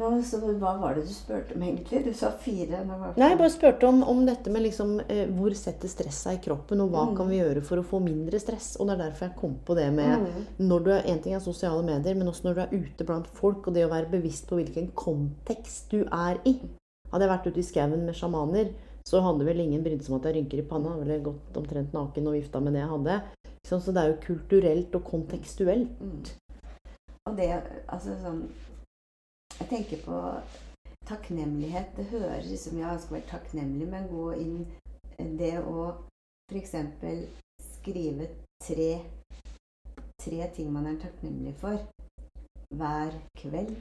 Nå, så hva var det du spurte om egentlig? Du sa fire. Nå var Nei, jeg bare spurte om, om dette med liksom eh, hvor setter stress seg i kroppen, og hva Mm. kan vi gjøre for å få mindre stress? Og det er derfor jeg kom på det med Mm. når du er, En ting er sosiale medier, men også når du er ute blant folk, og det å være bevisst på hvilken kontekst du er i. Hadde jeg vært ute i skauen med sjamaner, så hadde vel ingen brydd seg om at jeg rynker i panna. Jeg ville gått omtrent naken og vifta med det jeg hadde. Så det er jo kulturelt og kontekstuelt. Mm. Og det Altså sånn Jeg tenker på takknemlighet. Det høres ut som jeg skal være takknemlig, men gå inn det å f.eks. skrive tre, tre ting man er takknemlig for hver kveld.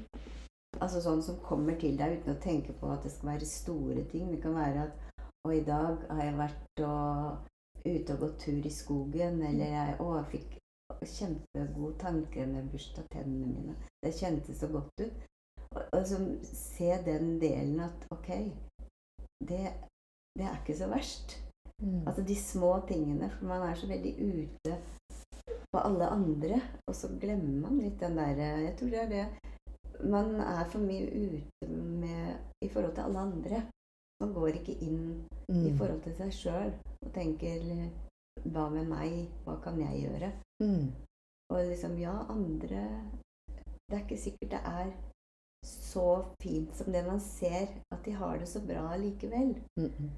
Altså sånn som kommer til deg uten å tenke på at det skal være store ting. Det kan være at Og i dag har jeg vært og, ute og gått tur i skogen, eller jeg, å, jeg fikk kjempegod tanke med bursdag tennene mine. Det kjentes så godt ut. Og, og så se den delen at ok, det, det er ikke så verst. Mm. Altså de små tingene, for man er så veldig ute på alle andre, og så glemmer man litt den derre Jeg tror det er det Man er for mye ute med i forhold til alle andre. Man går ikke inn i Mm. forhold til seg sjøl og tenker Hva med meg? Hva kan jeg gjøre? Mm. Og liksom, ja, andre Det er ikke sikkert det er så fint som det man ser, at de har det så bra likevel. Mm.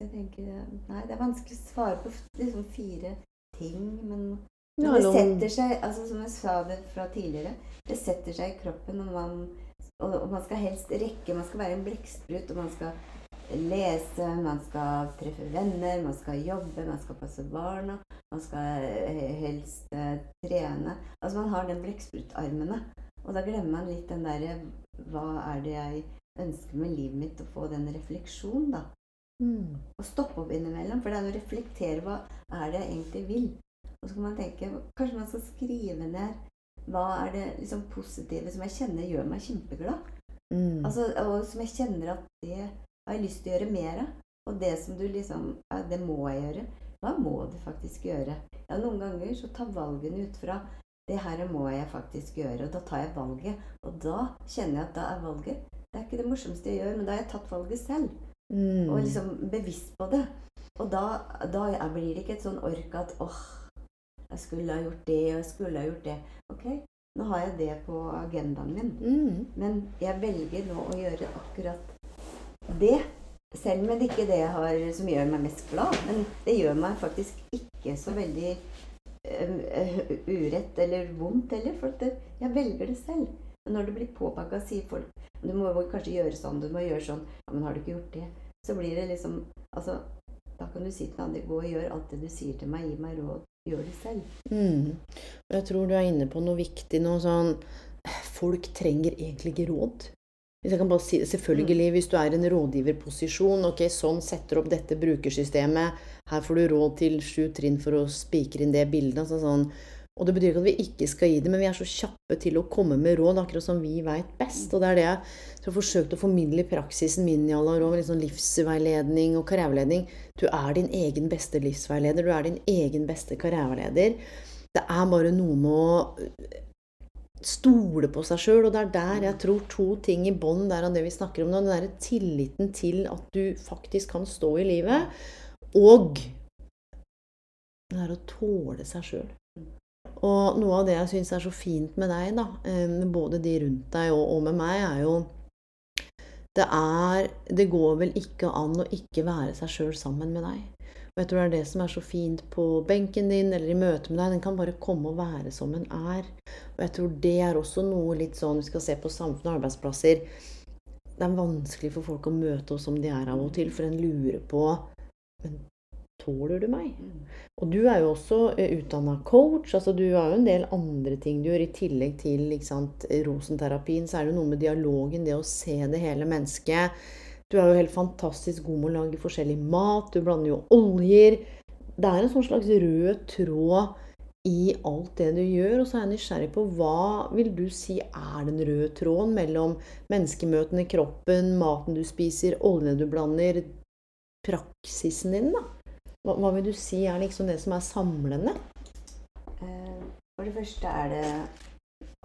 Jeg tenker, Nei, det er vanskelig å svare på liksom fire ting, men det setter seg, altså som jeg sa det fra tidligere, det setter seg i kroppen, og man, og, og man skal helst rekke, man skal være en blekksprut, og man skal lese, man skal treffe venner, man skal jobbe, man skal passe barna, man skal eh, helst eh, trene. Altså man har den blekksprutarmene, og da glemmer man litt den derre Hva er det jeg ønsker med livet mitt? Å få den refleksjonen, da. Mm. Og stoppe opp innimellom, for det er å reflektere hva er det jeg egentlig vil. Og så kan man tenke Kanskje man skal skrive ned hva er det liksom positive som jeg kjenner gjør meg kjempeglad. Mm. Altså, og som jeg kjenner at det har jeg lyst til å gjøre mer av. Og det som du liksom ja, Det må jeg gjøre. Hva må du faktisk gjøre? Ja, noen ganger så tar valgene ut fra det her må jeg faktisk gjøre. Og da tar jeg valget. Og da kjenner jeg at da er valget Det er ikke det morsomste jeg gjør, men da har jeg tatt valget selv. Mm. Og liksom bevisst på det. Og da, da blir det ikke et sånn ork at åh, jeg skulle ha gjort det, og jeg skulle ha gjort det. Ok, nå har jeg det på agendaen min. Mm. Men jeg velger nå å gjøre akkurat det. Selv om det ikke er det har, som gjør meg mest glad. Men det gjør meg faktisk ikke så veldig urett eller vondt heller. For jeg velger det selv. Men når det blir påpakka, sier folk du må kanskje gjøre sånn, du må gjøre sånn. Ja, men har du ikke gjort det? Så blir det liksom Altså, da kan du si til den gå og gjør alt det du sier til meg, gi meg råd. Gjør det selv. Mm. Jeg tror du er inne på noe viktig nå. Sånn, folk trenger egentlig ikke råd. Hvis jeg kan bare si det, Selvfølgelig, hvis du er i en rådgiverposisjon, ok, sånn setter opp dette brukersystemet, her får du råd til sju trinn for å spikre inn det bildet. Altså sånn. Og det betyr ikke at vi ikke skal gi det, men vi er så kjappe til å komme med råd, akkurat som vi veit best. Og det er det jeg har forsøkt å formidle i praksisen min i alle år, over liksom livsveiledning og karriereveiledning. Du er din egen beste livsveileder, du er din egen beste karriereleder. Det er bare noe med å stole på seg sjøl. Og det er der jeg tror to ting i bånn der av det vi snakker om nå. Den derre tilliten til at du faktisk kan stå i livet. Og det er å tåle seg sjøl. Og noe av det jeg syns er så fint med deg, da, eh, både de rundt deg og, med meg, er jo det er Det går vel ikke an å ikke være seg sjøl sammen med deg. Og jeg tror det er det som er så fint på benken din eller i møte med deg. Den kan bare komme og være som den er. Og jeg tror det er også noe litt sånn Vi skal se på samfunn og arbeidsplasser. Det er vanskelig for folk å møte oss som de er av og til, for en lurer på Men tåler du meg? Og du er jo også eh, utdanna coach. altså Du har jo en del andre ting du gjør. I tillegg til sant, rosenterapien, så er det noe med dialogen, det å se det hele mennesket du er jo helt fantastisk god med å lage forskjellig mat. Du blander jo oljer. Det er en sånn slags rød tråd i alt det du gjør. Og så er jeg nysgjerrig på hva vil du si er den røde tråden mellom menneskemøtene, kroppen, maten du spiser, oljene du blander, praksisen din, da? Hva, hva vil du si er liksom det som er samlende? Eh, for det første er det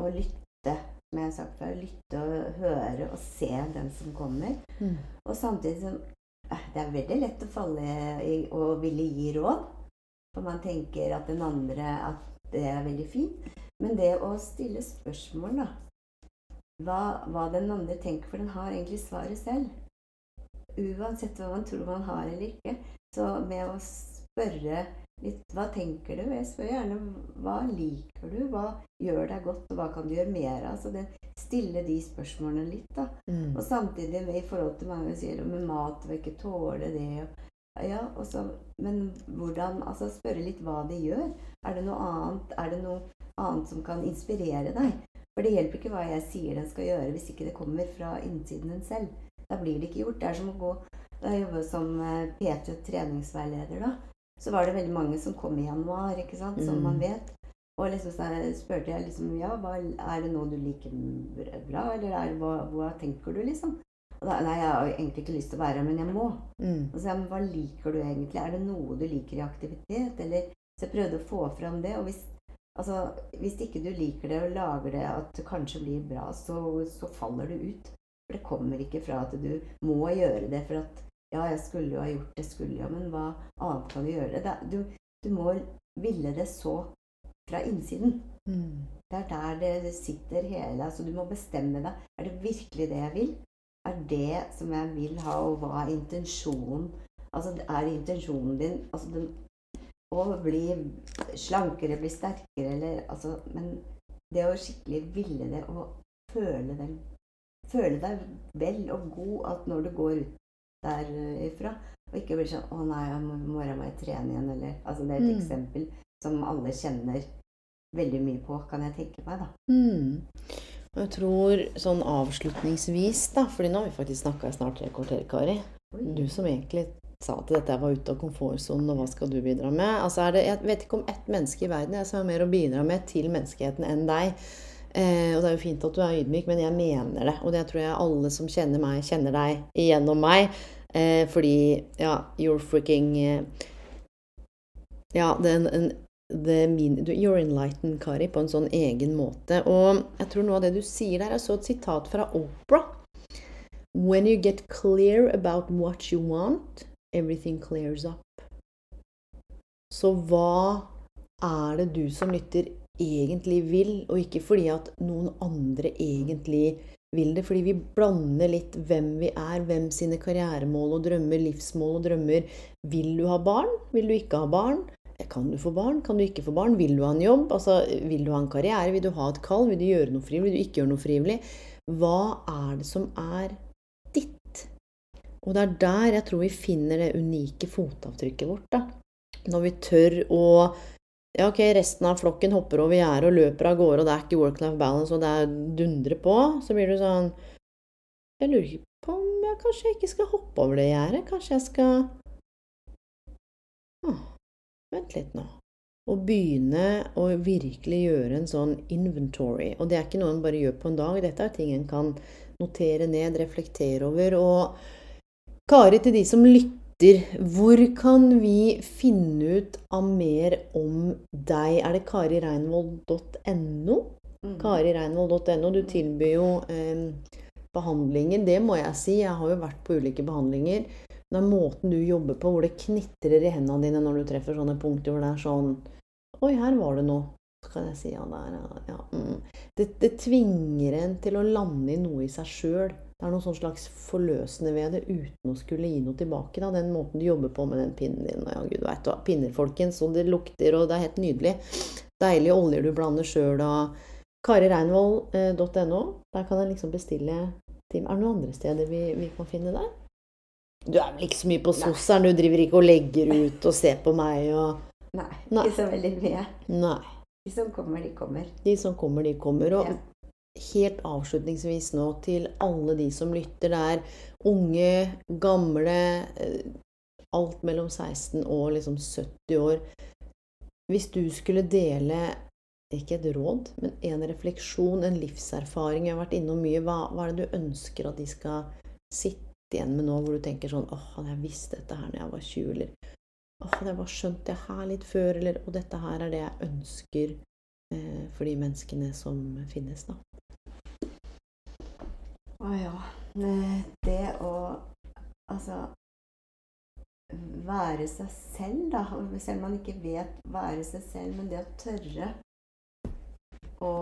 å lytte som jeg har sagt før, lytte og høre og se den som kommer. Mm. Og samtidig som eh, Det er veldig lett å falle i å ville gi råd. For man tenker at den andre at det er veldig fint. Men det å stille spørsmål, da hva, hva den andre tenker, for den har egentlig svaret selv. Uansett hva man tror man har eller ikke. Så med å spørre litt Hva tenker du? Jeg spør gjerne hva liker du? Hva gjør deg godt, og hva kan du gjøre mer av? Så det, stille de spørsmålene litt, da. Mm. Og samtidig i forhold til mange sier med mat og ikke tåle det og ja, også, Men hvordan Altså spørre litt hva de gjør. Er det noe annet Er det noe annet som kan inspirere deg? For det hjelper ikke hva jeg sier den skal gjøre, hvis ikke det kommer fra innsiden den selv. Da blir det ikke gjort. Det er som å gå Da jeg jobber som eh, PT treningsveileder, da så var det veldig mange som kom i januar, ikke sant, som mm. man vet. Og liksom så spurte jeg liksom Ja, hva, er det noe du liker bra, eller er, hva, hva tenker du, liksom? Og da, nei, jeg har egentlig ikke lyst til å være her, men jeg må. Mm. Og så ja, men hva liker du egentlig? Er det noe du liker i aktivitet, eller Så jeg prøvde å få fram det. Og hvis, altså, hvis ikke du liker det og lager det at det kanskje blir bra, så, så faller du ut. For det kommer ikke fra at du må gjøre det for at ja, jeg skulle jo ha gjort det, skulle jo, men hva annet kan du gjøre? Du, du, må ville det så fra innsiden. Mm. Det er der det sitter hele Altså, du må bestemme deg. Er det virkelig det jeg vil? Er det som jeg vil ha, og hva er intensjonen? Altså, er intensjonen din altså, den, å bli slankere, bli sterkere, eller altså Men det å skikkelig ville det og føle den Føle deg vel og god at når du går ut derifra. Og ikke bli sånn 'Å nei, i morgen må jeg trene igjen', eller Altså, det er et mm. eksempel som alle kjenner veldig mye på, kan jeg tenke meg, da. Mm. Jeg tror sånn avslutningsvis, da, fordi nå har vi faktisk snakka i snart tre kvarter, Kari. Du som egentlig sa at dette var ute av komfortsonen, og hva skal du bidra med? Altså er det, Jeg vet ikke om ett menneske i verden jeg som har mer å bidra med til menneskeheten enn deg. Eh, og det er jo fint at du er ydmyk, men jeg mener det. Og det tror jeg alle som kjenner meg, kjenner deg igjennom meg. Eh, fordi ja, you're freaking eh, Ja, den, en, mean, You're enlightened, Kari, på en sånn egen måte. Og jeg tror noe av det du sier der Jeg så et sitat fra Opera. When you get clear about what you want, everything clears up. Så hva er det du som lytter egentlig vil, og ikke fordi at noen andre egentlig vil det. Fordi vi blander litt hvem vi er, hvem sine karrieremål og drømmer, livsmål og drømmer. Vil du ha barn? Vil du ikke ha barn? Kan du få barn? Kan du ikke få barn? Vil du ha en jobb? Altså, vil du ha en karriere? Vil du ha et kall? Vil du gjøre noe frivillig? Vil du ikke gjøre noe frivillig? Hva er det som er ditt? Og det er der jeg tror vi finner det unike fotavtrykket vårt. da. Når vi tør å ja, ok, resten av flokken hopper over gjerdet og løper av gårde, og det er ikke work-life balance, og det er dundre på, så blir du sånn Jeg lurer ikke på om jeg kanskje ikke skal hoppe over det gjerdet. Kanskje jeg skal ah, Vent litt nå. Og begynne å virkelig gjøre en sånn inventory. Og det er ikke noe en bare gjør på en dag. Dette er ting en kan notere ned, reflektere over. Og Kari, til de som lytter lytter, hvor kan vi finne ut av mer om deg? Er det karireinvold.no? Mm. Karireinvold.no. Du tilbyr jo eh, behandlinger. Det må jeg si. Jeg har jo vært på ulike behandlinger. Det er måten du jobber på, hvor det knitrer i hendene dine når du treffer sånne punkter hvor det er sånn Oi, her var det noe. Så kan jeg si ja, der, ja. Mm. Det, det tvinger en til å lande i noe i seg sjøl. Det er noe sånn slags forløsende ved det uten å skulle gi noe tilbake. Da. Den måten du jobber på med den pinnen din. Ja, gud veit hva. Pinner, folkens. Og det lukter, og det er helt nydelig. Deilige oljer du blander sjøl. Karireinvoll.no. Der kan en liksom bestille tim. Er det noen andre steder vi, vi kan finne deg? Du er vel ikke så mye på sosseren? Du driver ikke og legger ut og ser på meg og Nei, Nei. ikke så veldig mye. Nei. De som kommer, de kommer. De som kommer, de kommer. Og Ja. Helt avslutningsvis nå til alle de som lytter. Det er unge, gamle, eh, alt mellom 16 og liksom 70 år. Hvis du skulle dele ikke et råd, men en refleksjon, en livserfaring Jeg har vært innom mye. Hva, hva er det du ønsker at de skal sitte igjen med nå, hvor du tenker sånn åh, hadde jeg visst dette her når jeg var 20, eller åh, hadde jeg bare skjønt det her litt før, eller og dette her er det jeg ønsker eh, for de menneskene som finnes, da. Å ja. Det å altså være seg selv, da. Selv om man ikke vet være seg selv, men det å tørre å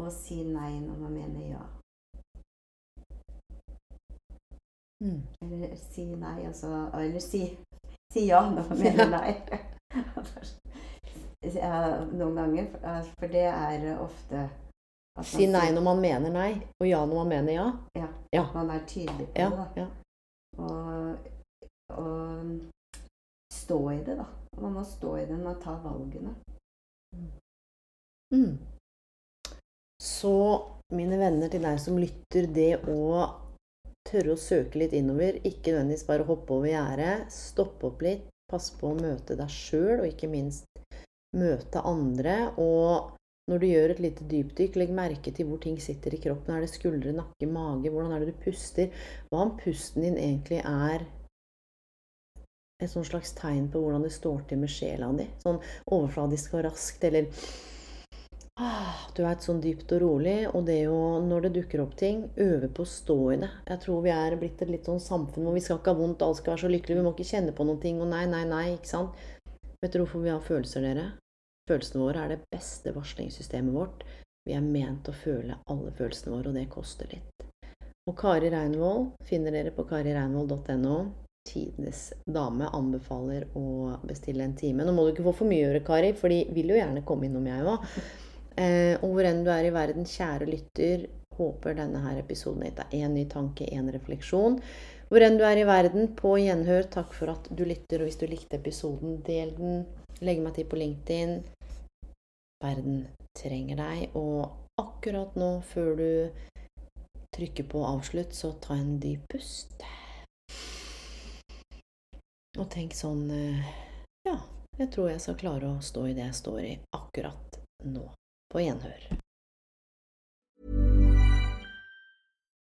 å si nei når man mener ja. Mm. Eller si nei, altså Eller si, si ja når man mener nei. Noen ganger. For det er ofte Si nei når man mener nei, og ja når man mener ja. Ja. Ja. Man er tydelig på Ja, det. Og, og stå i det, da. Man må stå i det og ta valgene. Mm. Så, mine venner, til deg som lytter, det å tørre å søke litt innover, ikke nødvendigvis bare hoppe over gjerdet, stoppe opp litt, passe på å møte deg sjøl, og ikke minst møte andre. Og når du gjør et lite dypdykk, legg merke til hvor ting sitter i kroppen. Er det skuldre, nakke, mage? Hvordan er det du puster? Hva om pusten din egentlig er et sånn slags tegn på hvordan det står til med sjela di? Sånn overfladisk og raskt, eller ah, Du er et sånn dypt og rolig, og det jo, når det dukker opp ting, øve på å stå i det. Jeg tror vi er blitt et litt sånn samfunn hvor vi skal ikke ha vondt, alle skal være så lykkelige, vi må ikke kjenne på noen ting, og nei, nei, nei, ikke sant? Vet dere hvorfor vi har følelser, dere? Følelsene våre er det beste varslingssystemet vårt. Vi er ment å føle alle følelsene våre, og det koster litt. Og Kari Reinvold finner dere på karireinvold.no. Tidenes dame anbefaler å bestille en time. Nå må du ikke få for mye å gjøre, Kari, for de vil jo gjerne komme innom, jeg òg. Eh, og hvor enn du er i verden, kjære lytter, håper denne her episoden gitt deg én ny tanke, én refleksjon. Hvor enn du er i verden, på gjenhør, takk for at du lytter. Og hvis du likte episoden, del den. Legg meg til på LinkedIn. Verden trenger deg. Og akkurat nå, før du trykker på avslutt, så ta en dyp pust. Og tenk sånn eh, Ja, jeg tror jeg skal klare å stå i det jeg står i akkurat nå. På gjenhør.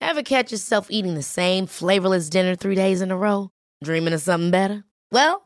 Ever catch yourself eating the same flavorless dinner three days in a row? Dreaming of something better? Well,